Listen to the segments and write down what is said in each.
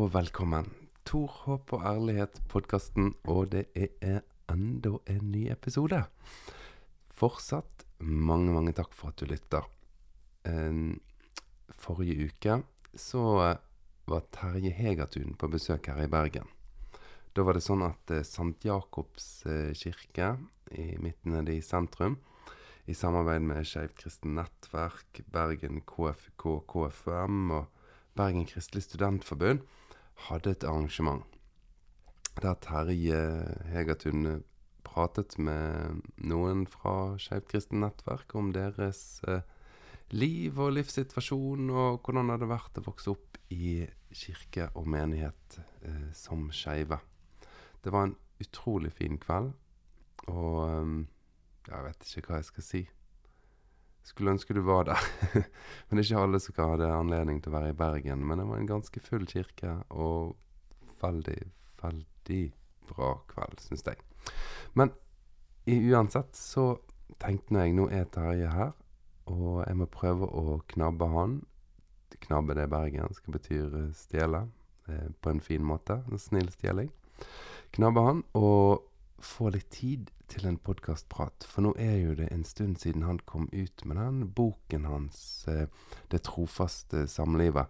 og velkommen. Tor, håp og ærlighet-podkasten, og det er enda en ny episode. Fortsatt mange, mange takk for at du lytter. Forrige uke så var Terje Hegertun på besøk her i Bergen. Da var det sånn at eh, St. Jakobs eh, kirke i midten nede i sentrum, i samarbeid med Skeivt kristent nettverk, Bergen KFK, KFUM og Bergen kristelig studentforbund hadde et arrangement der Terje Hegertun pratet med noen fra Skeivt kristent nettverk om deres eh, liv og livssituasjon, og hvordan det hadde vært å vokse opp i kirke og menighet eh, som skeive. Det var en utrolig fin kveld, og um, jeg vet ikke hva jeg skal si. Skulle ønske du var der. men det er ikke alle som hadde anledning til å være i Bergen. Men det var en ganske full kirke, og veldig, veldig bra kveld, syns jeg. Men uansett så tenkte jeg nå er Terje her, og jeg må prøve å knabbe han. Knabbe det bergensk betyr stjele, eh, på en fin måte. En snill stjeling. Knabbe han og få litt tid til en podkastprat. For nå er jo det en stund siden han kom ut med den boken hans, eh, 'Det trofaste samlivet'.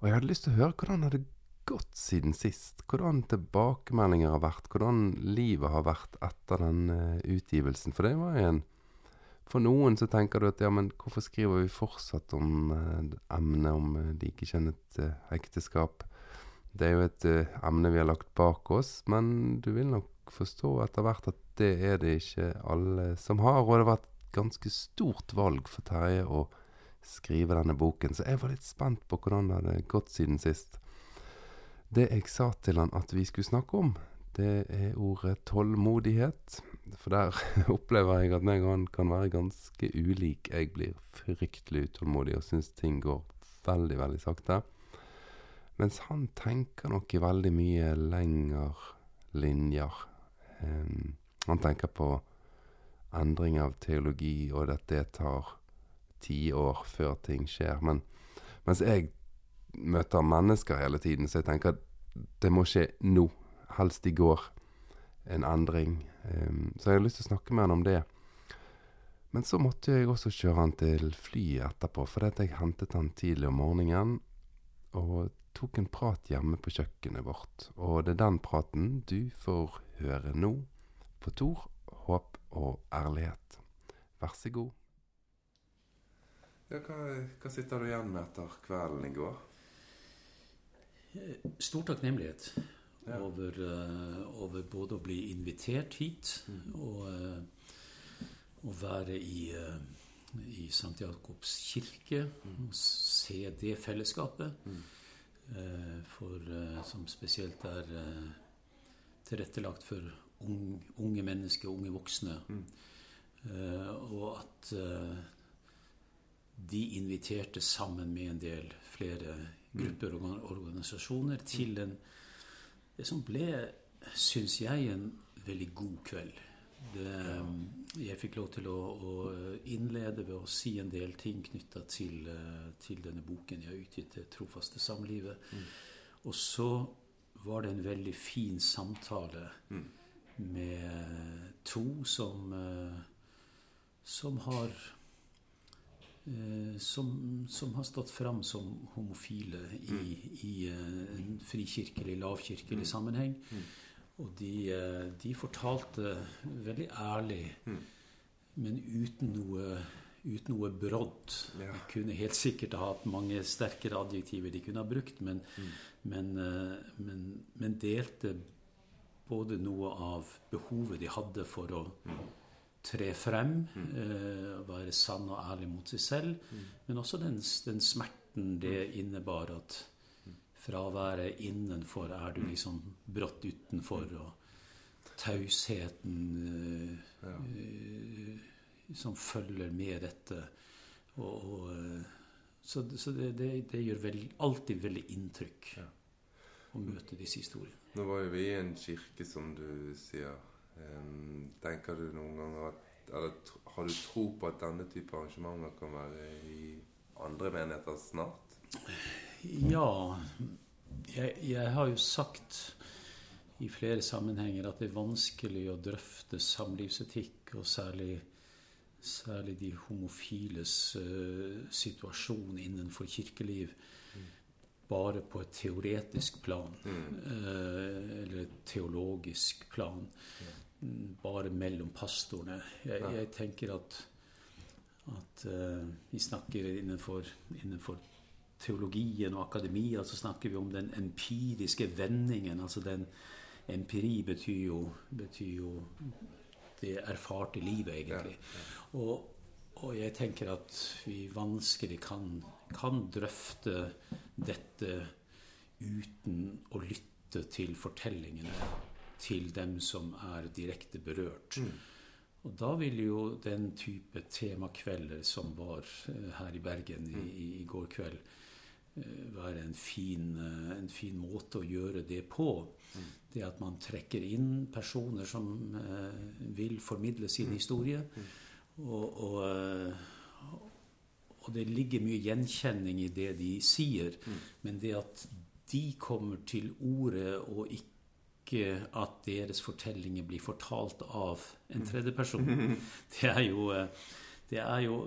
Og jeg hadde lyst til å høre hvordan det hadde gått siden sist. Hvordan tilbakemeldinger har vært. Hvordan livet har vært etter den uh, utgivelsen. For det var jo en For noen så tenker du at ja, men hvorfor skriver vi fortsatt om eh, emnet om uh, likekjønnet ekteskap? Det er jo et uh, emne vi har lagt bak oss, men du vil nok forstå etter hvert at det er det ikke alle som har. Og det var et ganske stort valg for Terje å skrive denne boken, så jeg var litt spent på hvordan det hadde gått siden sist. Det jeg sa til han at vi skulle snakke om, det er ordet tålmodighet. For der opplever jeg at meg og han kan være ganske ulik. Jeg blir fryktelig utålmodig og syns ting går veldig, veldig sakte. Mens han tenker nok i veldig mye lengre linjer. Um, han tenker på endring av teologi, og at det tar tiår før ting skjer. Men mens jeg møter mennesker hele tiden, så jeg tenker at det må skje nå. Helst i går. En endring. Um, så jeg har lyst til å snakke med han om det. Men så måtte jeg også kjøre han til flyet etterpå, for jeg hentet han tidlig om morgenen. Og tok en prat hjemme på kjøkkenet vårt. Og det er den praten du får høre nå på Tor, håp og ærlighet. Vær så god. Ja, hva, hva sitter du igjen med etter kvelden i går? Stor takknemlighet ja. over, uh, over, både å bli invitert hit mm. og uh, å være i, uh, i St. Jakobs kirke mm. og se det fellesskapet. Mm. Eh, for, eh, som spesielt er eh, tilrettelagt for unge mennesker, og unge voksne. Mm. og at de inviterte sammen med en del flere grupper og organisasjoner til en det som ble, syns jeg, en veldig god kveld. Det, jeg fikk lov til å, å, innlede ved å si en del ting knytta til, eh, til, denne boken jeg har utgitt, 'Det trofaste samlivet'. Mm. Og så var det en veldig fin samtale mm. med to som, eh, som har eh, som, som, har stått fram som homofile i, mm. i en frikirkelig, lavkirkelig mm. sammenheng. Mm. Og de, eh, de fortalte veldig ærlig, mm. men uten noe, uten noe brodd. Ja. De kunne helt sikkert ha hatt mange sterkere adjektiver de kunne ha brukt, men, mm. men, eh, men, men, delte både noe av behovet de hadde for å mm. tre frem, mm. eh, være sann og ærlig mot seg selv, mm. men også den, den smerten det innebar at fra å være innenfor er du liksom brått utenfor, og tausheten uh, ja. uh, som følger med dette. Og, og, uh, så, så det, det, det, gjør veld, alltid veldig inntrykk ja. å møte disse historiene. Nå var jo vi i en kirke, som du sier. Tenker du noen ganger at eller har du tro på at denne type arrangementer kan være i andre menigheter snart? Ja, jeg, jeg har jo sagt i flere sammenhenger at det er vanskelig å drøfte samlivsetikk, og særlig, særlig de homofiles uh, situasjon innenfor kirkeliv, mm. bare på et teoretisk plan. Mm. Uh, eller et teologisk plan. Mm. Bare mellom pastorene. Jeg, jeg tenker at, at uh, vi snakker innenfor, innenfor teologien og akademia så snakker vi om den empiriske vendingen. altså den Empiri betyr jo, betyr jo det erfarte livet, egentlig. Og, og, jeg tenker at vi vanskelig kan, kan drøfte dette uten å lytte til fortellingene til dem som er direkte berørt. Mm. Og da vil jo den type temakvelder som var eh, her i Bergen i, i, i går kveld, være en fin, eh, en fin, måte å gjøre det på. Mm. Det at man trekker inn personer som eh, vil formidle sin mm. historie. Mm. Og, og, og, det ligger mye gjenkjenning i det de sier. Men det at de kommer til ordet, og ikke at deres fortellinger blir fortalt av en tredjeperson, det er jo det er jo,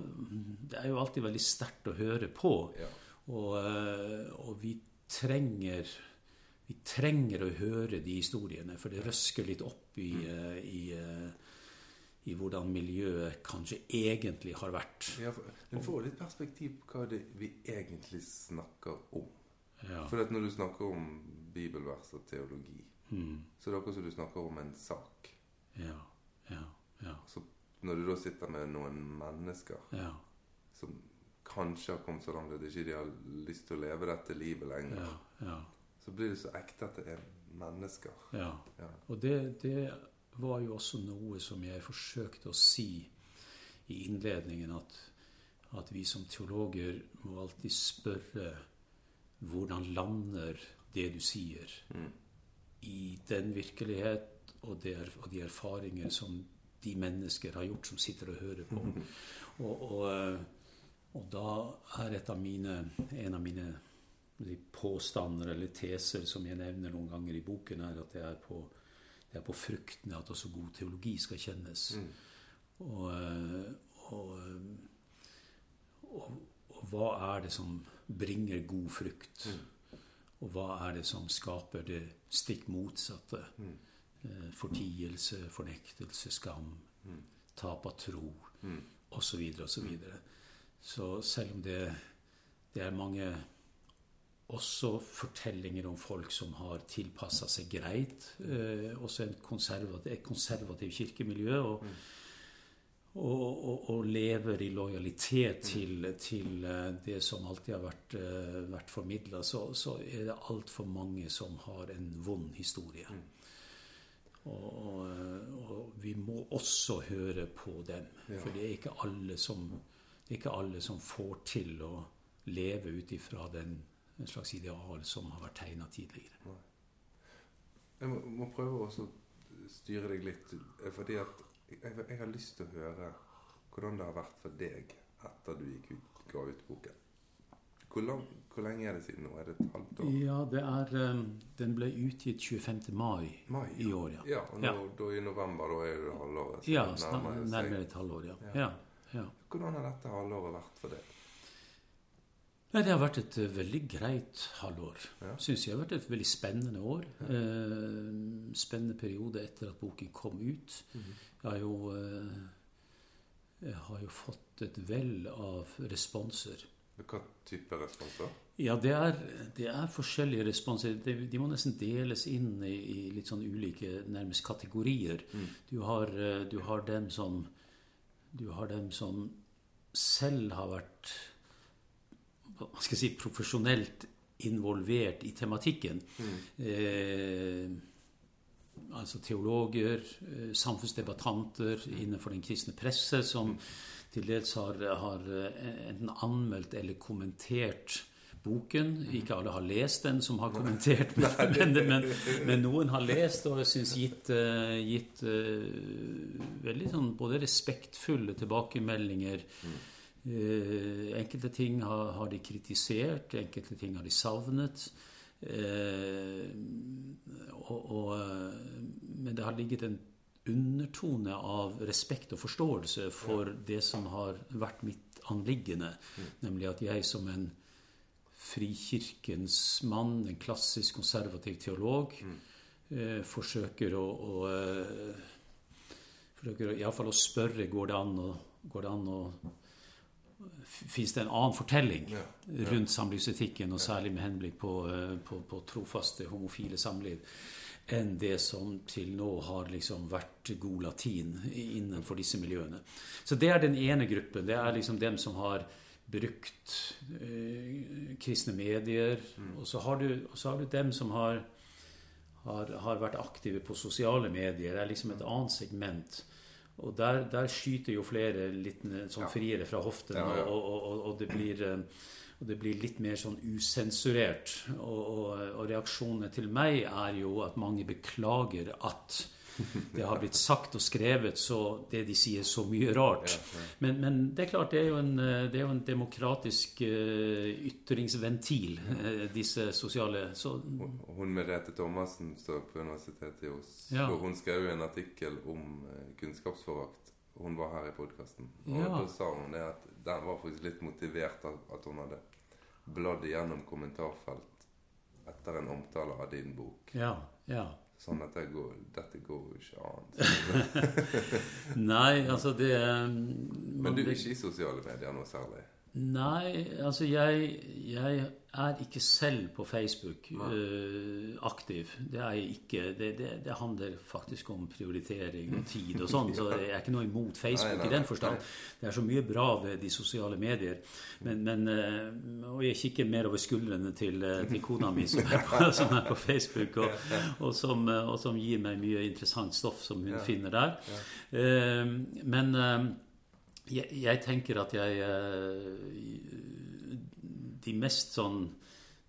det er jo alltid veldig sterkt å høre på. Ja. Og, eh, og vi trenger vi trenger å høre de historiene, for det røsker litt opp i, mm. Eh, i, eh, i hvordan miljøet kanskje egentlig har vært. Ja, En får litt perspektiv på hva det vi egentlig snakker om. Ja. For når du snakker om bibelvers og teologi, mm. så er det akkurat som du snakker om en sak. Ja, ja, ja. Så når du da sitter med noen mennesker ja. som kanskje har kommet så langt at de ikke har lyst til å leve dette livet lenger, ja, ja. så blir det så ekte at det er mennesker. Ja. ja. Og det, det, var jo også noe som jeg forsøkte å si i innledningen, at, at vi som teologer må alltid spørre hvordan lander det du sier, mm. i den virkelighet og, der, og, de erfaringer som de mennesker har gjort som sitter og hører på. Mm. Og, og eh, og da er av mine, en av mine påstander eller teser som jeg nevner noen ganger i boken, er at det er på, det er på fruktene at også god teologi skal kjennes. Mm. Og, og, og, og, hva er det som bringer god frukt? Mm. Og hva er det som skaper det stikk motsatte? Mm. Eh, fortielse, fornektelse, skam, mm. tap av tro osv. osv. Så selv om det, det er mange også fortellinger om folk som har tilpassa seg greit. Eh, også konservativ, et konservativt kirkemiljø. Og, mm. og, og, og, lever i lojalitet til, til, eh, det som alltid har vært, uh, vært formidla. Så, så, er det altfor mange som har en vond historie. Mm. Og, og, vi må også høre på dem. Ja. For det er ikke alle som det er ikke alle som får til å leve ut ifra den slags ideal som har vært tegna tidligere. Jeg må, må prøve å styre deg litt, fordi at jeg, jeg, har lyst til å høre hvordan det har vært for deg etter du gikk ut, ga ut boken. Hvor, lang, hvor, lenge er det siden nå? Er det et halvt år? Ja, det er, um, Den ble utgitt 25. mai, mai ja. i år, ja. ja og nå, ja. Da, I november da er det halvåret? Ja, nærmere, nærmere et halvår, ja. ja. Ja. Hvordan har dette halvåret vært for deg? Nei, Det har vært et uh, veldig greit halvår. Ja. Syns jeg har vært et veldig spennende år. Ja. Uh, spennende periode etter at boken kom ut. Mm -hmm. Jeg har jo uh, jeg har jo fått et vell av responser. Hva type responser? Ja, det er, det er forskjellige responser. De, de, må nesten deles inn i, i, litt sånn ulike nærmest kategorier. Mm. Du, har, du har dem som du har dem som selv har vært hva skal jeg si, profesjonelt involvert i tematikken. Mm. Eh, altså teologer, eh, samfunnsdebattanter mm. innenfor den kristne presse, som mm. til dels har, har eh, enten anmeldt eller kommentert boken. Ikke alle har lest den som har kommentert, men, men, men, noen har lest og jeg syns gitt, uh, gitt uh, veldig sånn både respektfulle tilbakemeldinger. Uh, enkelte ting har, har, de kritisert, enkelte ting har de savnet. Uh, og, og, men det har ligget en undertone av respekt og forståelse for det som har vært mitt anliggende. Mm. Nemlig at jeg som en frikirkens mann, en klassisk konservativ teolog, mm. eh, forsøker å, å eh, Forsøker iallfall å spørre går det an å, går det an å Fins det en annen fortelling ja, ja. rundt samlivsetikken, og særlig med henblikk på, eh, på, på trofaste homofile samliv? enn det som til nå har liksom vært god latin innenfor disse miljøene. Så det er den ene gruppen. Det er liksom dem som har brukt eh, kristne medier. Mm. Og, så har du, og så har du dem som har, har, har, vært aktive på sosiale medier. Det er liksom et annet segment. Og der, der skyter jo flere litt sånn friere fra hoften, ja, ja. Og, og, og, det blir eh, og det blir litt mer sånn usensurert. Og, reaksjonene til meg er jo at mange beklager at det har blitt sagt og skrevet så det de sier, så mye rart. Men, men det er klart, det er jo en, det er jo en demokratisk uh, ytringsventil, uh, disse sosiale så, Hun Merete Thomassen står på Universitetet i Oslo. Ja. Hun skrev jo en artikkel om kunnskapsforakt. Hun var her i podkasten. Og ja. da sa hun det at den var faktisk litt motivert av at hun hadde bladd igjennom kommentarfelt etter en omtale av din bok. Ja, ja. Sånn at det går, dette går jo ikke an. Nei, altså det Men du er ikke i sosiale medier noe særlig? Nei, altså jeg, jeg er ikke selv på Facebook uh, aktiv. Det er jeg ikke. Det, det, det, handler faktisk om prioritering og tid og sånn. Så jeg er ikke noe imot Facebook nei, nei, i den forstand. Det er så mye bra ved de sosiale medier. Men, men uh, Og jeg kikker mer over skuldrene til, uh, til kona mi, som er på, som er på Facebook, og, og, som, og, som, gir meg mye interessant stoff som hun finner der. men jeg, jeg, tenker at jeg eh, De mest sånn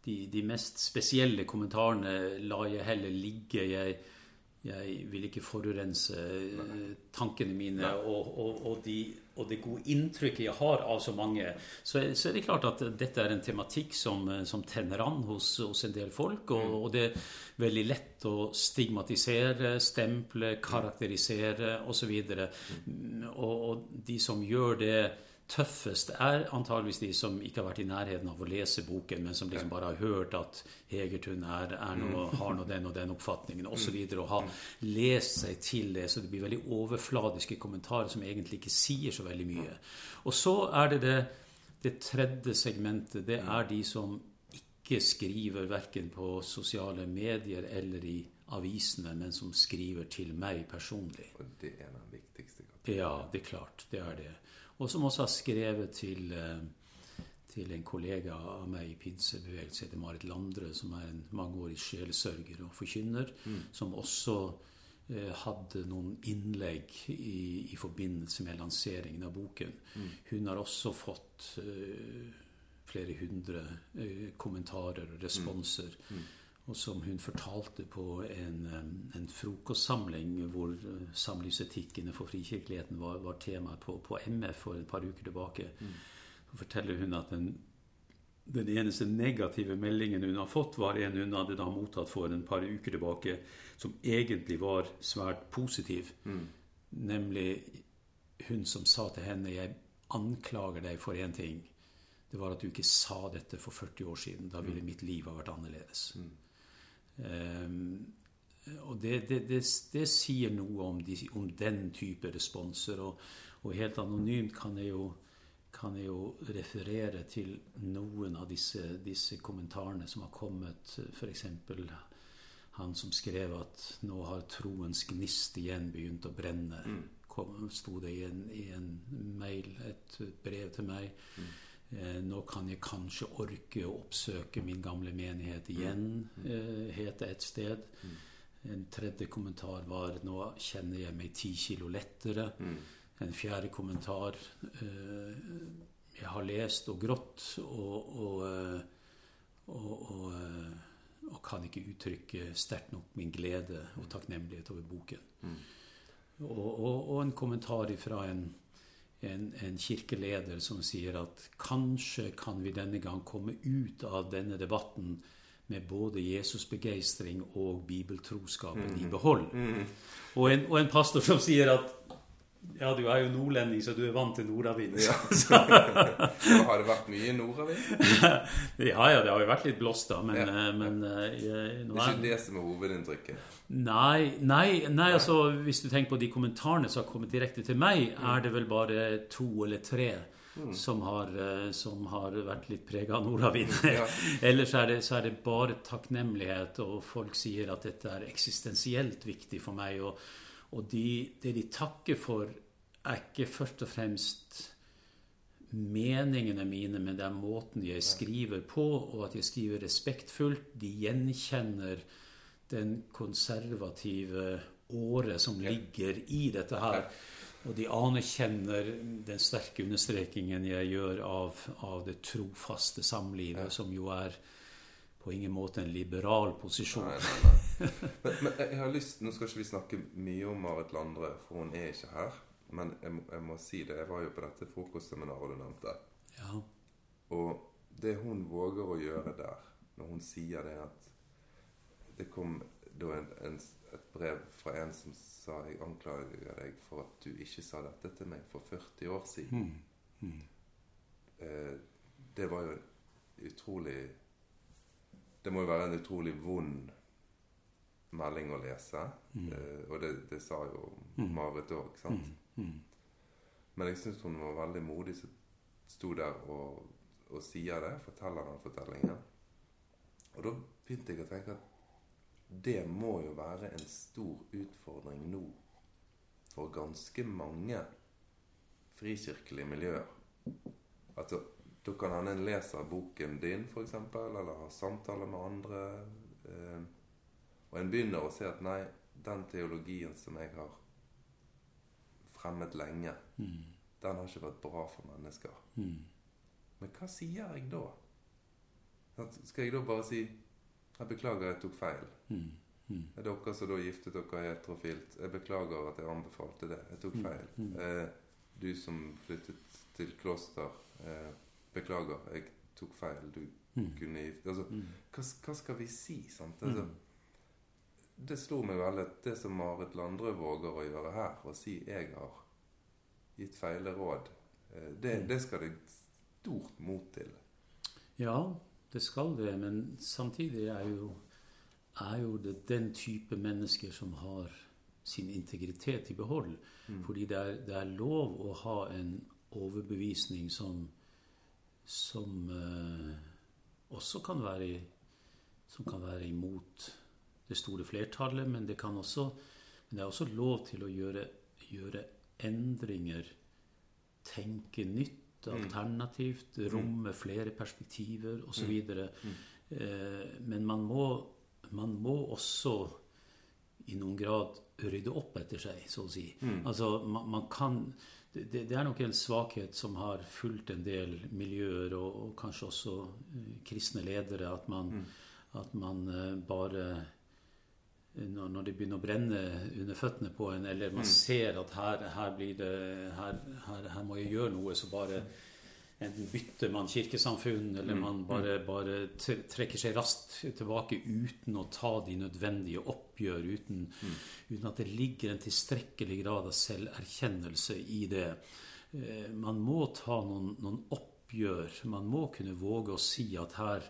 de, de, mest spesielle kommentarene lar jeg heller ligge. Jeg, jeg vil ikke forurense eh, tankene mine og, og, og, de, og, det gode inntrykket jeg har av så mange. Så, så, er det klart at dette er en tematikk som, som tenner an hos, hos, en del folk. Og, mm. og, det er veldig lett å stigmatisere, stemple, karakterisere osv. Og, Og, og de som gjør det tøffest er antageligvis de som ikke har vært i nærheten av å lese boken, men som liksom bare har hørt at Hegertun er, er noe, mm. har nå den og den oppfatningen osv. Og, så og har mm. lest seg til det. Så det blir veldig overfladiske kommentarer som egentlig ikke sier så veldig mye. Og så er det det, det tredje segmentet. Det er de som ikke skriver verken på sosiale medier eller i avisene, men som skriver til meg personlig. Og det er den viktigste? Ja, det er klart. Det er det. Og som også har skrevet til, eh, til en kollega av meg i pinsebevegelsen, heter Marit Landre, som er en mangeårig sjelesørger og forkynner, mm. som også eh, hadde noen innlegg i, i, forbindelse med lanseringen av boken. Mm. Hun har også fått eh, flere hundre eh, kommentarer og responser. Mm. mm. Og som hun fortalte på en, en frokostsamling hvor eh, samlivsetikkene for frikirkeligheten var, var tema på, på, MF for et par uker tilbake. Mm. Så forteller hun at den, den, eneste negative meldingen hun har fått, var en hun hadde da mottatt for en par uker tilbake, som egentlig var svært positiv. Mm. Nemlig hun som sa til henne 'Jeg anklager deg for én ting'. Det var at du ikke sa dette for 40 år siden. Da ville mm. mitt liv ha vært annerledes. Mm. Um, og det, det, det, det, sier noe om, de, om, den type responser. Og, og helt anonymt kan jeg, jo, kan jeg, jo, referere til noen av disse, disse kommentarene som har kommet. F.eks. han som skrev at 'nå har troens gnist igjen begynt å brenne'. Mm. Kom, sto det i en, i en mail, et brev til meg. Mm. Eh, nå kan jeg kanskje orke å oppsøke min gamle menighet igjen, mm. eh, het det et sted. Mm. En tredje kommentar var 'nå kjenner jeg meg ti kilo lettere'. Mm. En fjerde kommentar eh, 'jeg har lest og grått og, og, og, og kan ikke uttrykke sterkt nok min glede og takknemlighet over boken'. Og, og, en kommentar fra en en, en, kirkeleder som sier at kanskje kan vi denne gang komme ut av denne debatten med både Jesusbegeistring og bibeltroskapen mm. i behold. Mm. Og, en, og en pastor som sier at ja, du er jo nordlending, så du er vant til nordavind. Ja. har det vært mye nordavind? ja, ja, det har jo vært litt blåst, da. Men, ja. Eh, men uh, Det er ikke det som er hovedinntrykket? Nei, nei, nei, altså hvis du tenker på de kommentarene som har kommet direkte til meg, mm. er det vel bare to eller tre mm. som, har, som, har, vært litt prega av nordavind. Ja. Ellers er det, så er det bare takknemlighet, og folk sier at dette er eksistensielt viktig for meg. og og de, det de takker for, er ikke først og fremst meningene mine, men det er måten jeg skriver på, og at jeg skriver respektfullt. De gjenkjenner den konservative året som ligger i dette her. Og de anerkjenner den sterke understrekingen jeg gjør av, av det trofaste samlivet, som jo er på ingen måte en liberal posisjon. Nei, nei, nei. Men, men, jeg har lyst, Nå skal ikke vi snakke mye om Marit Landre, for hun er ikke her. Men jeg, jeg må si det. Jeg var jo på dette frokostseminaret du nevnte. Ja. Og det hun våger å gjøre der, når hun sier det at Det kom da en, en, et brev fra en som sa jeg anklager deg for at du ikke sa dette til meg for 40 år siden. Mm. Mm. Eh, det var jo utrolig det må jo være en utrolig vond melding å lese. Mm. Uh, og det, det, sa jo mm. Marit òg, sant? Mm. mm. Men jeg syns hun var veldig modig som sto der og, og sier det, forteller den fortellingen. Og da begynte jeg å tenke at det må jo være en stor utfordring nå for ganske mange frikirkelige miljøer. Altså da kan han en leser boken din, f.eks., eller ha samtaler med andre. Eh, og en begynner å se at nei, den teologien som jeg har fremmet lenge, mm. den har ikke vært bra for mennesker. Mm. Men hva sier jeg da? Skal jeg da bare si jeg beklager, jeg tok feil. Mm. Mm. Er dere som da giftet dere heterofilt, jeg beklager at jeg anbefalte det. Jeg tok mm. feil. Mm. Eh, du som flyttet til kloster. Eh, Beklager, jeg tok feil. Du mm. kunne gift altså, mm. hva, hva, skal vi si? sant? Altså, mm. Det slo meg veldig at det som Marit Landrø våger å gjøre her, å si 'jeg har gitt feile råd', eh, det, mm. det skal det stort mot til. Ja, det skal det. Men samtidig er jo, er jo det den type mennesker som har sin integritet i behold. Mm. Fordi det er, det er, lov å ha en overbevisning som som eh, også kan være, som kan være imot det store flertallet. Men det, også, men det er også lov til å gjøre, gjøre endringer, tenke nytt, mm. alternativt, mm. romme flere perspektiver osv. Mm. Eh, men man må, man må også i noen grad rydde opp etter seg, så å si. Mm. Altså, man, man kan det, det, er nok en svakhet som har fulgt en del miljøer, og, og kanskje også uh, kristne ledere, at man, mm. at man uh, bare når, når, det begynner å brenne under føttene på en, eller man mm. ser at her, her, blir det, her, her, her, må jeg gjøre noe, så bare enten bytter man kirkesamfunn, eller mm. man bare, mm. bare trekker seg raskt tilbake uten å ta de nødvendige oppgjør, uten, mm. uten at det ligger en tilstrekkelig grad av selverkjennelse i det. Eh, man må ta noen, noen oppgjør. Man må kunne våge å si at her,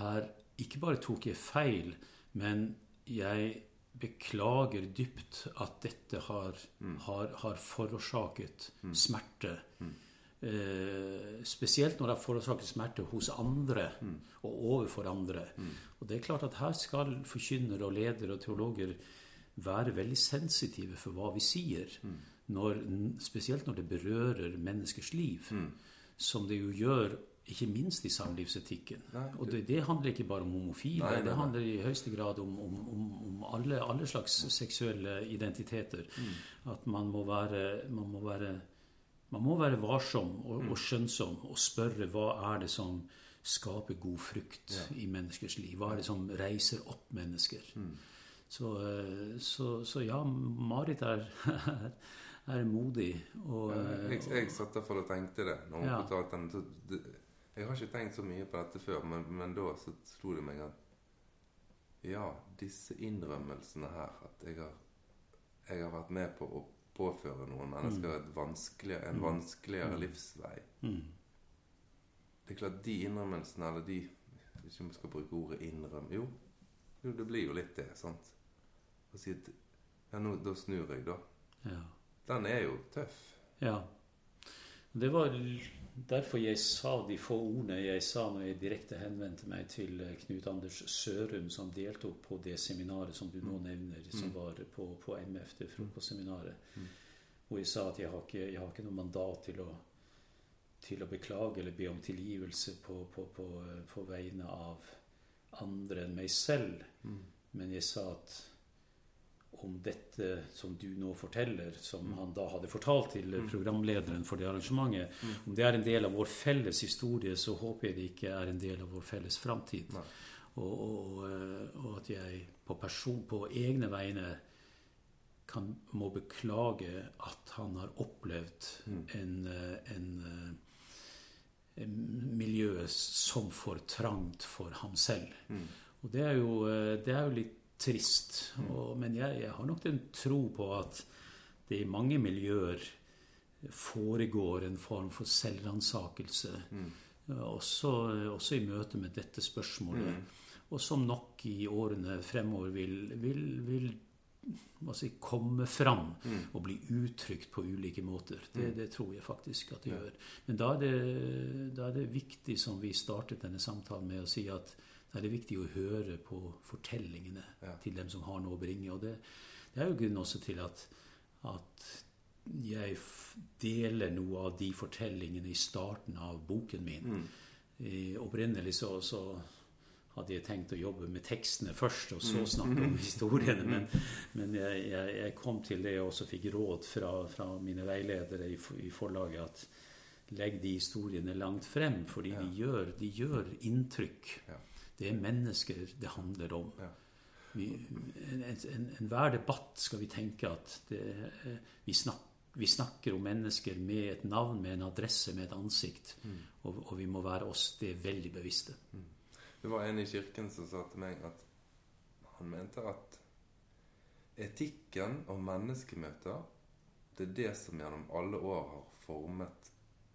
her ikke bare tok jeg feil, men jeg beklager dypt at dette har, mm. har, har forårsaket mm. smerte. Mm. Eh, spesielt når det forårsaker smerte hos andre mm. og overfor andre. Mm. Og det er klart at Her skal forkynnere og ledere og teologer være veldig sensitive for hva vi sier. Mm. Når, spesielt når det berører menneskers liv. Mm. Som det jo gjør ikke minst i samlivsetikken. Nei, og det, det, handler ikke bare om homofile. Nei, nei, det handler i høyeste grad om, om, om, om alle, alle, slags seksuelle identiteter. Mm. At man må være, man må være man må være varsom og, og, skjønnsom og spørre hva er det som skaper god frukt ja. i menneskers liv. Hva er det som reiser opp mennesker? Mm. Så, eh, så, så ja, Marit er, er modig. Og, jeg, jeg satt derfor og tenkte det når hun Ja. fortalte den. Så det, jeg har ikke tenkt så mye på dette før, men, men da så slo det meg at ja, disse innrømmelsene her At jeg har, jeg har vært med på å påføre noen mennesker et vanskelig, en vanskeligere livsvei. mm, Det er klart, de innrømmelsene, eller de Hvis jeg skal bruke ordet innrømme Jo, jo det blir jo litt det, sant? Å si at Ja, nå, da snur jeg, da. ja. Den er jo tøff. Ja. Det var derfor jeg sa de få ordene jeg sa når jeg direkte henvendte meg til eh, Knut Anders Sørum, som deltok på det seminaret som du nå nevner, som var på, på MF, det frokostseminaret. Hvor jeg sa at jeg har ikke, jeg har ikke noe mandat til å, til å beklage eller be om tilgivelse på, på, på, eh, på vegne av andre enn meg selv. Men jeg sa at om dette som du nå forteller, som han da hadde fortalt til programlederen for det arrangementet, om det er en del av vår felles historie, så håper jeg det ikke er en del av vår felles framtid. Og, og, eh, og at jeg på, person, på egne vegne kan, må beklage at han har opplevd en, eh, en, eh, en miljø som for trangt for ham selv. Og det er jo, det er jo litt trist. Og, men jeg, jeg har nok den tro på at det i mange miljøer foregår en form for selvransakelse. Også, også i møte med dette spørsmålet. Og som nok i årene fremover vil, vil, vil si, komme fram og bli uttrykt på ulike måter. Det, det tror jeg faktisk at det gjør. Men da er det, da er det viktig, som vi startet denne samtalen med å si, at da er det viktig å høre på fortellingene Ja. til dem som har noe å bringe. Og det, det er jo grunnen også til at, at jeg deler noe av de fortellingene i starten av boken min. Eh, opprinnelig så, så hadde jeg tenkt å jobbe med tekstene først, og så snakke om historiene. Men, men jeg, jeg, jeg kom til det og også fikk råd fra, fra mine veiledere i, i forlaget at legg de historiene langt frem, fordi de, gjør, de gjør inntrykk. Ja. Det er mennesker det handler om. Ja. Vi, en, en, enhver debatt skal vi tenke at det, vi, snak, vi snakker om mennesker med et navn, med en adresse, med et ansikt. Og, og vi må være oss det veldig bevisste. Det var en i kirken som sa til meg at han mente at etikken og menneskemøter det er det som gjennom alle år har formet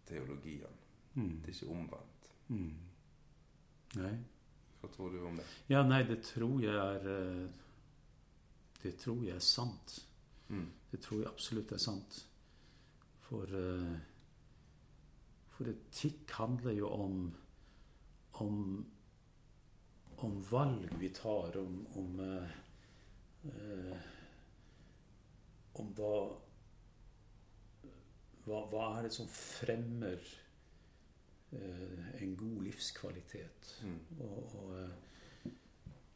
teologien. Det er ikke omvendt. Nei. Hva tror du om det? Ja, nei, det tror jeg er eh, Det tror jeg er sant. Mm. Det tror jeg absolutt er sant. For eh, For etikk handler jo om om, om valg vi tar, om, om eh, eh, Om hva, hva Hva er det som fremmer en god livskvalitet? Mm. Og, og, eh,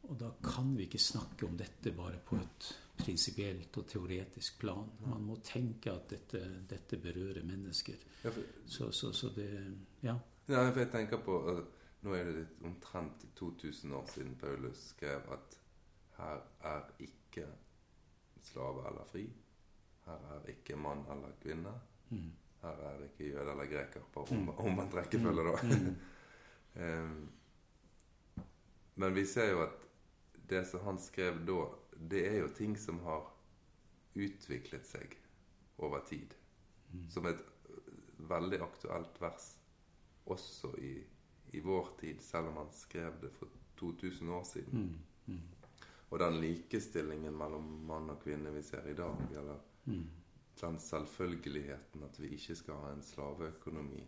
og da kan vi ikke snakke om dette bare på et prinsipielt og teoretisk plan. Man må tenke at dette, dette berører mennesker. Ja, for, Så, så, så det Ja. ja, for jeg tenker på uh, Nå er det omtrent 2000 år siden Paulus skrev at her er ikke slave eller fri. Her er ikke mann eller kvinne. Mm. Her er det ikke jøde eller greker på om, omvendt rekkefølge, da. Em, men vi ser jo at det som han skrev da, det er jo ting som har utviklet seg over tid. Som et øh, veldig aktuelt vers også i, i vår tid, selv om han skrev det for 2000 år siden. Mm. Og den likestillingen mellom mann og kvinne vi ser i dag, eller Mm. Den selvfølgeligheten at vi ikke skal ha en slaveøkonomi,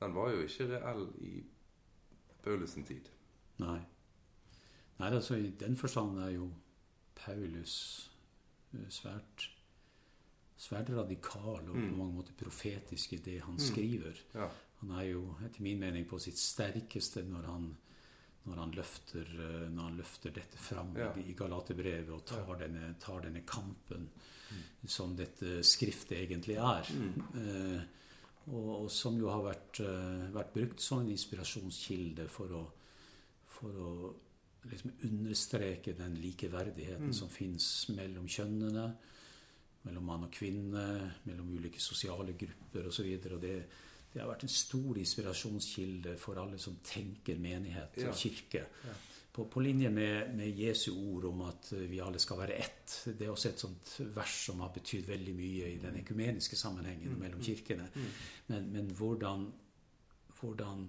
den var jo ikke reell i Paulus' tid. Nei. Nei, altså I den forstand er jo Paulus eh, svært svært radikal og på mange måter profetisk i det han skriver. Ja. Han er jo etter min mening på sitt sterkeste når han, når han, løfter, eh, når han løfter dette fram Ja. i Galaterbrevet og tar, denne, tar denne kampen som dette skriftet egentlig er. Eh, og, og som jo har vært, eh, vært brukt som en inspirasjonskilde for å, for å liksom understreke den likeverdigheten som fins mellom kjønnene, mellom mann og kvinne, mellom ulike sosiale grupper osv. Det, det har vært en stor inspirasjonskilde for alle som tenker menighet Ja. og kirke. På, på linje med, med Jesu ord om at vi alle skal være ett. Det er også et sånt vers som har betydd veldig mye i den ekumeniske sammenhengen mellom kirkene. Men, men hvordan, hvordan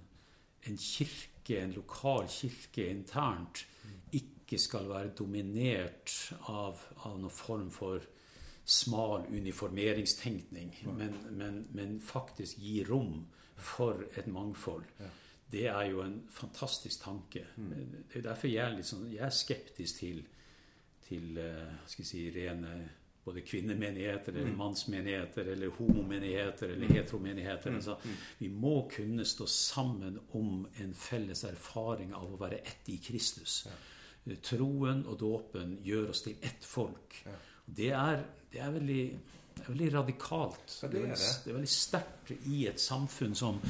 en kirke, en lokal kirke internt, ikke skal være dominert av, av noen form for smal uniformeringstenkning, men, men, men faktisk gi rom for et mangfold. Det er jo en fantastisk tanke. Det er derfor jeg er, sånn, jeg er skeptisk til, til eh, si, rene både kvinnemenigheter eller mannsmenigheter eller homomenigheter eller heteromenigheter. Altså, vi må kunne stå sammen om en felles erfaring av å være ett i Kristus. Troen og dåpen gjør oss til ett folk. Det er, det er veldig, det er veldig radikalt. Ja, det er det. det er veldig sterkt i et samfunn som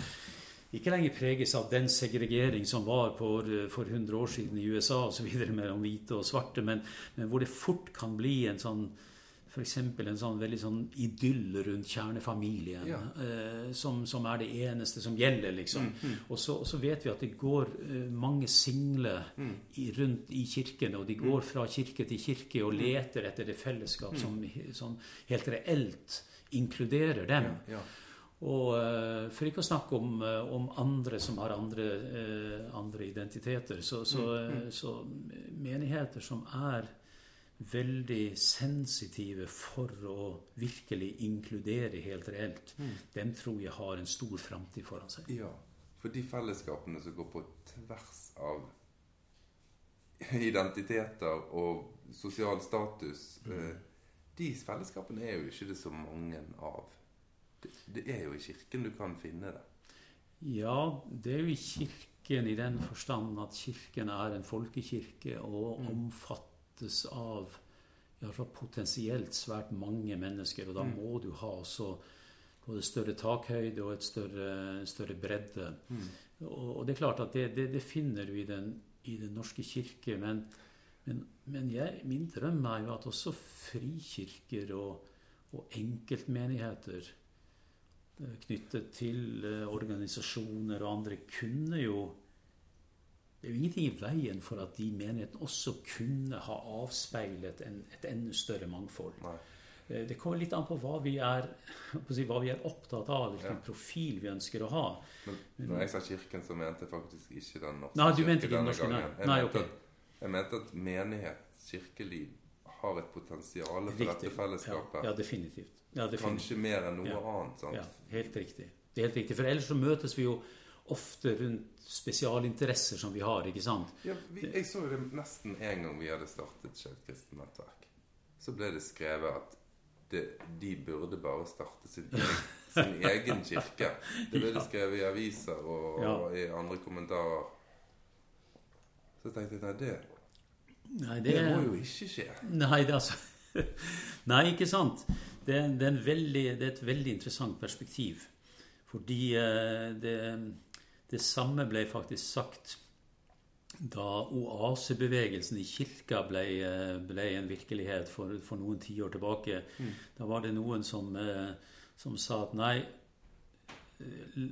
ikke lenger preges av den segregering som var for, for 100 år siden i USA og så videre mellom hvite og svarte, men, men hvor det fort kan bli en sånn F.eks. en sånn veldig sånn idyll rundt kjernefamilien, Ja. eh, som, som er det eneste som gjelder, liksom. Og, så, og så vet vi at det går eh, mange single i, rundt i kirkene, og de går fra kirke til kirke og leter etter det fellesskap som, som helt reelt inkluderer dem. Ja. Og eh, for ikke å snakke om, eh, om andre som har andre, eh, andre identiteter, så, så, mm. så menigheter som er veldig sensitive for å virkelig inkludere helt reelt, dem tror jeg har en stor framtid foran seg. ja. For de fellesskapene som går på tvers av identiteter og sosial status, mm. de fellesskapene er jo ikke det så mange av. Det, det er jo i kirken du kan finne det. Ja, det er jo i kirken i den forstand at kirken er en folkekirke og omfattes av iallfall potensielt svært mange mennesker. Og da må du ha også både større takhøyde og et større, større bredde. Og, og det er klart at det, det, det finner du i den, i den norske kirke. Men, men, men jeg, min drøm er jo at også frikirker og, og enkeltmenigheter knyttet til eh, organisasjoner og andre kunne jo Det er jo ingenting i veien for at de menighetene også kunne ha avspeilet en, et enda større mangfold. Nei. Eh, Det kommer litt an på hva vi er, hva vi er opptatt av, hvilken Ja. profil vi ønsker å ha. Men når jeg sa kirken, så mente jeg faktisk ikke den norske Nei, du mente ikke den norske, nei. gangen. Jeg, Nei, mente okay. at, jeg mente at menighet, kirkeliv, har et potensial for dette fellesskapet. Ja, ja definitivt. Ja, definitivt. Kanskje mer enn noe annet. sant? Ja, helt riktig. Det er helt riktig. For ellers så møtes vi jo ofte rundt spesialinteresser som vi har, ikke sant? Ja, vi, jeg så det nesten en gang vi hadde startet Skeivt kristent nettverk. Så ble det skrevet at det, de burde bare starte sin, sin egen kirke. Det ble det skrevet i aviser og, og i andre kommentarer. Så tenkte jeg nei, det, Nei, det må jo ikke skje. Nei, det altså Nei, ikke sant. Det, det, er veldig, det er et veldig interessant perspektiv. Fordi eh, det, det samme ble faktisk sagt da oasebevegelsen i kirka ble, eh, ble en virkelighet for, for noen tiår tilbake. Da var det noen som, eh, som sa at nei,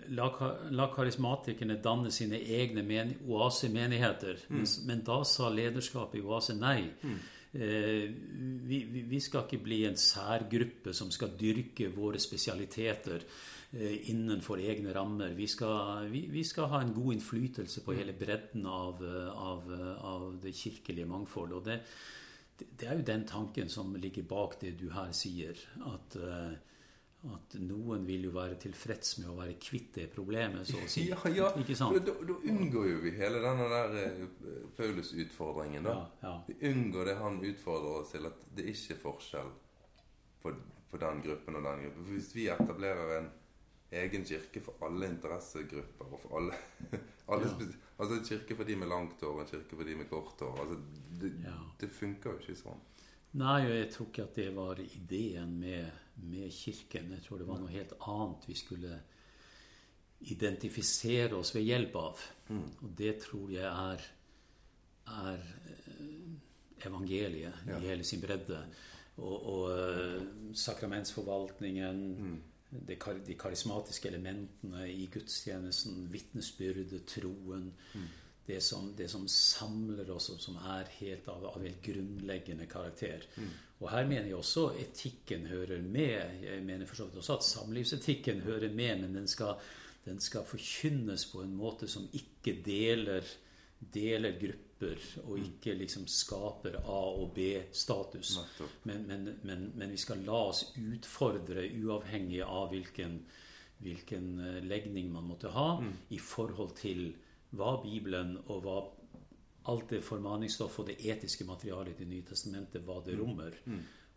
la, la karismatikerne danne sine egne men, oasemenigheter. Men, men da sa lederskapet i Oase nei. Eh, vi, vi, skal ikke bli en særgruppe som skal dyrke våre spesialiteter eh, innenfor egne rammer. Vi skal, vi, vi skal ha en god innflytelse på hele bredden av, eh, av, eh, av det kirkelige mangfoldet. Og det, det, det er jo den tanken som ligger bak det du her sier. At, eh, at noen vil jo være tilfreds med å være kvitt det problemet, så å si. Ja, ja. For da, da unngår jo vi hele denne der eh, Paulus-utfordringen. da. Ja, ja. Vi unngår det han utfordrer oss til, at det ikke er forskjell på, på den gruppen og den gruppen. For Hvis vi etablerer en egen kirke for alle interessegrupper og for alle, alle Ja. Altså en kirke for de med langt hår og en kirke for de med kort hår. Altså, det, det funker jo ikke sånn. Nei, og jeg tror ikke at det var ideen med, med kirken. Jeg tror det var noe helt annet vi skulle identifisere oss ved hjelp av. Og det tror jeg er, er eh, evangeliet Ja. i hele sin bredde. Og, og eh, sakramentsforvaltningen, Mm. det, kar- de karismatiske elementene i gudstjenesten, vitnesbyrdet, troen. Mm. Det, som, det som samler oss, og som er helt av, av helt grunnleggende karakter. Mm. Og her mener jeg også etikken hører med. Jeg mener for så vidt også at samlivsetikken hører med, men den skal, den skal forkynnes på en måte som ikke deler, deler grupper, og ikke liksom skaper A- og B-status. Men, men, men, men vi skal la oss utfordre, uavhengig av hvilken, hvilken eh, legning man måtte ha, i forhold til hva Bibelen og hva alt det formaningsstoff og det etiske materialet i Det nye testamentet, hva det rommer.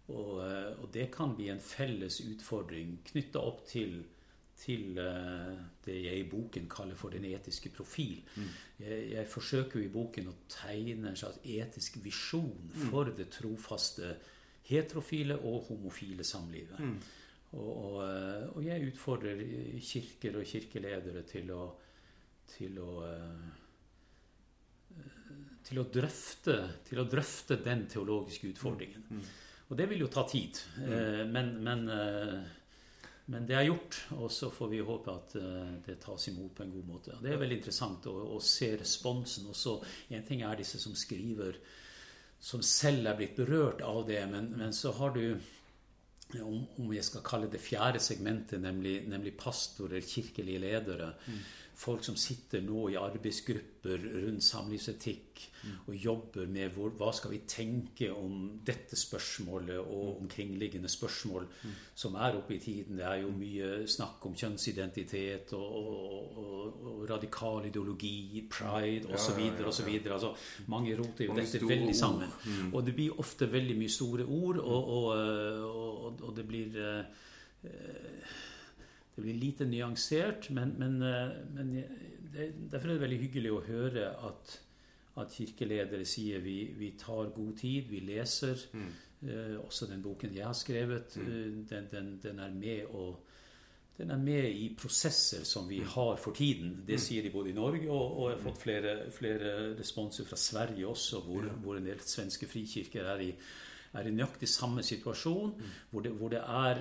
Og, eh, og det kan bli en felles utfordring knytta opp til til eh, det jeg i boken kaller for den etiske profil. Jeg, jeg forsøker jo i boken å tegne en slags etisk visjon for det trofaste heterofile og homofile samlivet. Og, og, eh, og jeg utfordrer kirker og kirkeledere til å, til å eh, til å drøfte, til å drøfte den teologiske utfordringen. Og det vil jo ta tid. Eh, Men, men, eh, men det er gjort, og så får vi håpe at det tas imot på en god måte. Og det er veldig interessant å, å se responsen. Også, en ting er disse som skriver, som selv er blitt berørt av det, men, men så har du om, om jeg skal kalle det fjerde segmentet, nemlig, nemlig pastorer, kirkelige ledere. Folk som sitter nå i arbeidsgrupper rundt samlivsetikk og jobber med hvor, hva skal vi tenke om dette spørsmålet og omkringliggende spørsmål som er oppe i tiden. Det er jo mye snakk om kjønnsidentitet og, og, og, og radikal ideologi, pride osv. Ja, ja, ja. Altså, mange roter jo Mange dette veldig sammen. sammen. Og det blir ofte veldig mye store ord, og, og, og, og det blir eh, det blir lite nyansert, men, men, eh, men det, derfor er det veldig hyggelig å høre at, at kirkeledere sier vi, vi tar god tid, vi leser. Eh, også den boken jeg har skrevet, mm. den, den, den er med å den er med i prosesser som vi har for tiden. Det sier de både i Norge, og, og jeg har fått flere, flere responser fra Sverige også, hvor, hvor en del svenske frikirker er i, er i nøyaktig samme situasjon, hvor, det, hvor det er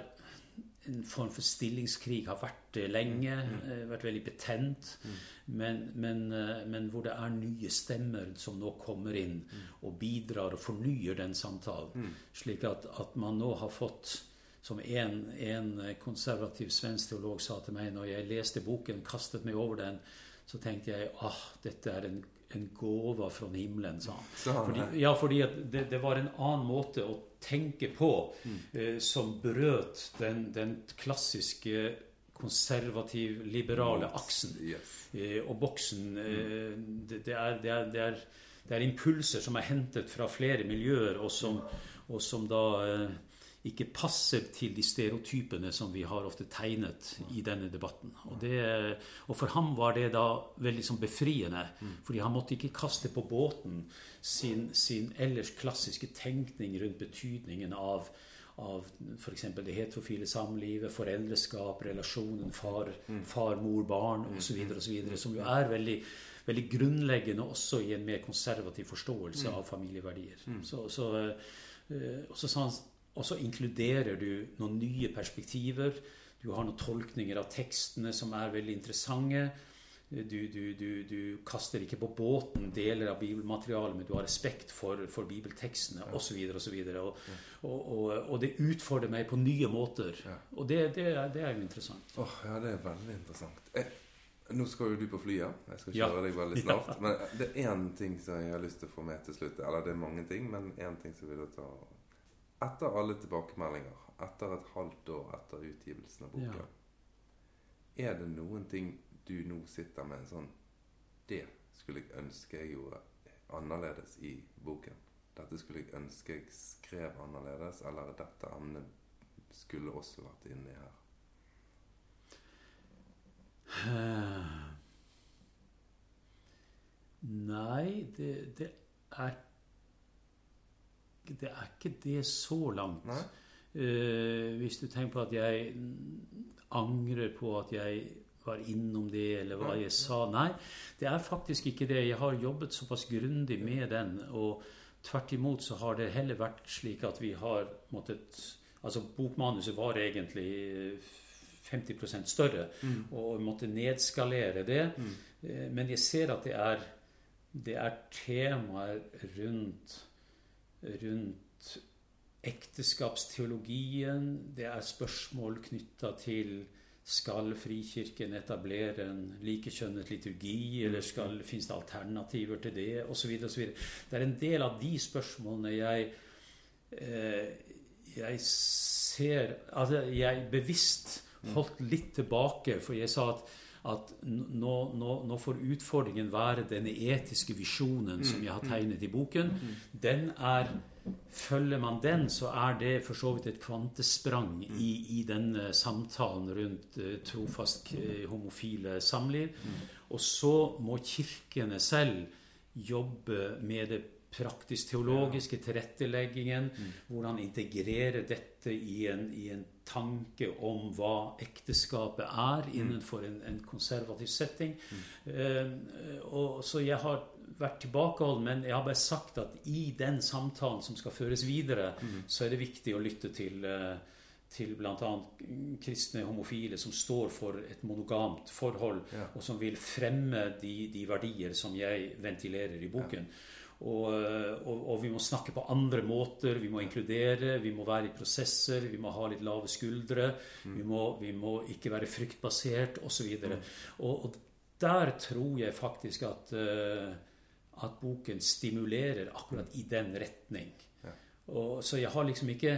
en form for stillingskrig har vært lenge, eh, vært veldig betent, men, men, eh, men hvor det er nye stemmer som nå kommer inn og bidrar og fornyer den samtalen. Slik at, at man nå har fått som en, en konservativ svensk teolog sa til meg når jeg leste boken, kastet meg over den, så tenkte jeg ah, dette er en, en gåva fra himmelen, sa han. Fordi, ja, fordi at det, det var en annen måte å tenke på eh, som brøt den, den klassiske konservativ-liberale aksen. Yes. Eh, og boksen eh, det, det, er, det, er, det, er, det er impulser som er hentet fra flere miljøer, og som, og som da ikke passer til de stereotypene som vi har ofte tegnet i denne debatten. Og, det, og for ham var det da veldig sånn befriende, fordi han måtte ikke kaste på båten sin, sin ellers klassiske tenkning rundt betydningen av av f.eks. det heterofile samlivet, foreldreskap, relasjonen far, far mor, barn osv., som jo er veldig, veldig grunnleggende også i en mer konservativ forståelse av familieverdier. Så, så, eh, og så sa han og så inkluderer du noen nye perspektiver. Du har noen tolkninger av tekstene som er veldig interessante. Du, du, du, du kaster ikke på båten deler av bibelmaterialet, men du har respekt for, for bibeltekstene osv. Og, og, og, og, og det utfordrer meg på nye måter. Og det, det, er, det er jo interessant. Åh, ja, det er veldig interessant. Jeg, nå skal jo du på flyet. Jeg skal Ja. kjøre deg veldig snart. Men det er én ting som jeg har lyst til å få med til slutt. Eller det er mange ting, men én ting som vil jeg ta Etter alle tilbakemeldinger, etter et halvt år etter utgivelsen av boken, er det noen ting du nå sitter med en sånn Det skulle jeg ønske jeg gjorde annerledes i boken. Dette skulle jeg ønske jeg skrev annerledes, eller dette emnet skulle også vært inni her. Nei, det, det er Det er ikke det så langt. Eh, hvis du tenker på at jeg angrer på at jeg var innom det, eller hva jeg sa. Nei, det er faktisk ikke det. Jeg har jobbet såpass grundig med den. Og tvert imot så har det heller vært slik at vi har måttet Altså, bokmanuset var egentlig 50% større, mm. og måtte nedskalere det. Mm. Men jeg ser at det er, det er temaer rundt, rundt ekteskapsteologien. Det er spørsmål knytta til skal Frikirken etablere en likekjønnet liturgi, eller skal, finnes det alternativer til det, osv. Det er en del av de spørsmålene jeg, eh, jeg ser Altså, jeg bevisst holdt litt tilbake, for jeg sa at at nå, nå, nå, får utfordringen være denne etiske visjonen som jeg har tegnet i boken. Den er Følger man den, så er det for så vidt et kvantesprang i, i denne samtalen rundt uh, trofast uh, homofile samliv. Og så må kirkene selv jobbe med det praktisk-teologiske tilretteleggingen. Hvordan integrere dette i en, i en, tanke om hva ekteskapet er innenfor en, en konservativ setting. Uh, og, så jeg har vært tilbakeholden, men jeg har bare sagt at i den samtalen som skal føres videre, mm. så er det viktig å lytte til, uh, til bl.a. kristne homofile som står for et monogamt forhold, ja. og som vil fremme de, de, verdier som jeg ventilerer i boken. Ja. Og, og, og, vi må snakke på andre måter. Vi må inkludere, vi må være i prosesser, vi må ha litt lave skuldre. Mm. Vi, må, vi, må, ikke være fryktbasert, osv. Og, mm. og, og der tror jeg faktisk at uh, at boken stimulerer akkurat i den retning. Ja. Og, så jeg har liksom ikke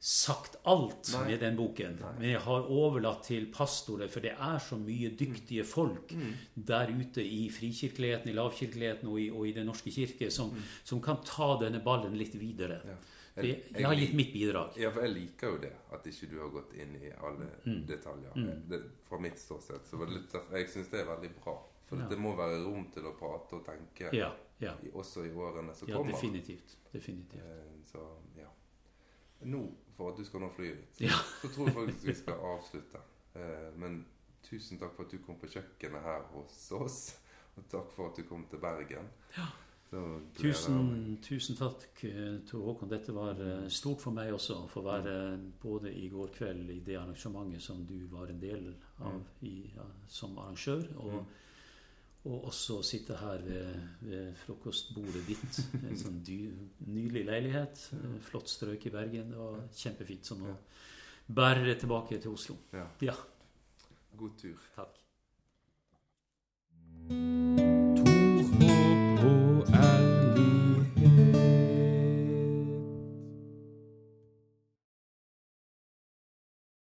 sagt alt Nei. med den boken. Nei. Men jeg har overlatt til pastorer, for det er så mye dyktige folk mm. der ute i frikirkeligheten, i lavkirkeligheten og i, og i Den norske kirke som, mm. som, kan ta denne ballen litt videre. Ja. Jeg, jeg, jeg, har gitt mitt bidrag. Ja, for Jeg liker jo det, at ikke du har gått inn i alle mm. detaljer. Mm. Det, fra mitt ståsted. Så jeg syns det er veldig bra. For ja. det må være rom til å prate og tenke ja, ja. også i årene som kommer. Definitivt. definitivt. Eh, så, ja. Nå, for at du skal nå flyet ditt, så tror jeg faktisk vi skal avslutte. Eh, men tusen takk for at du kom på kjøkkenet her hos oss. Og takk for at du kom til Bergen. Ja. Tusen, tusen, takk, eh, Tor Håkon. Dette var stort for meg også. for Å få være både i går kveld i det arrangementet som du var en del av mm. i, ja, som arrangør, og mm. Og også sitte her ved, ved frokostbordet ditt. En sånn dy, nydelig leilighet. Flott strøk i Bergen. Det var kjempefint. sånn å bære tilbake til Oslo. Ja. God tur. Takk.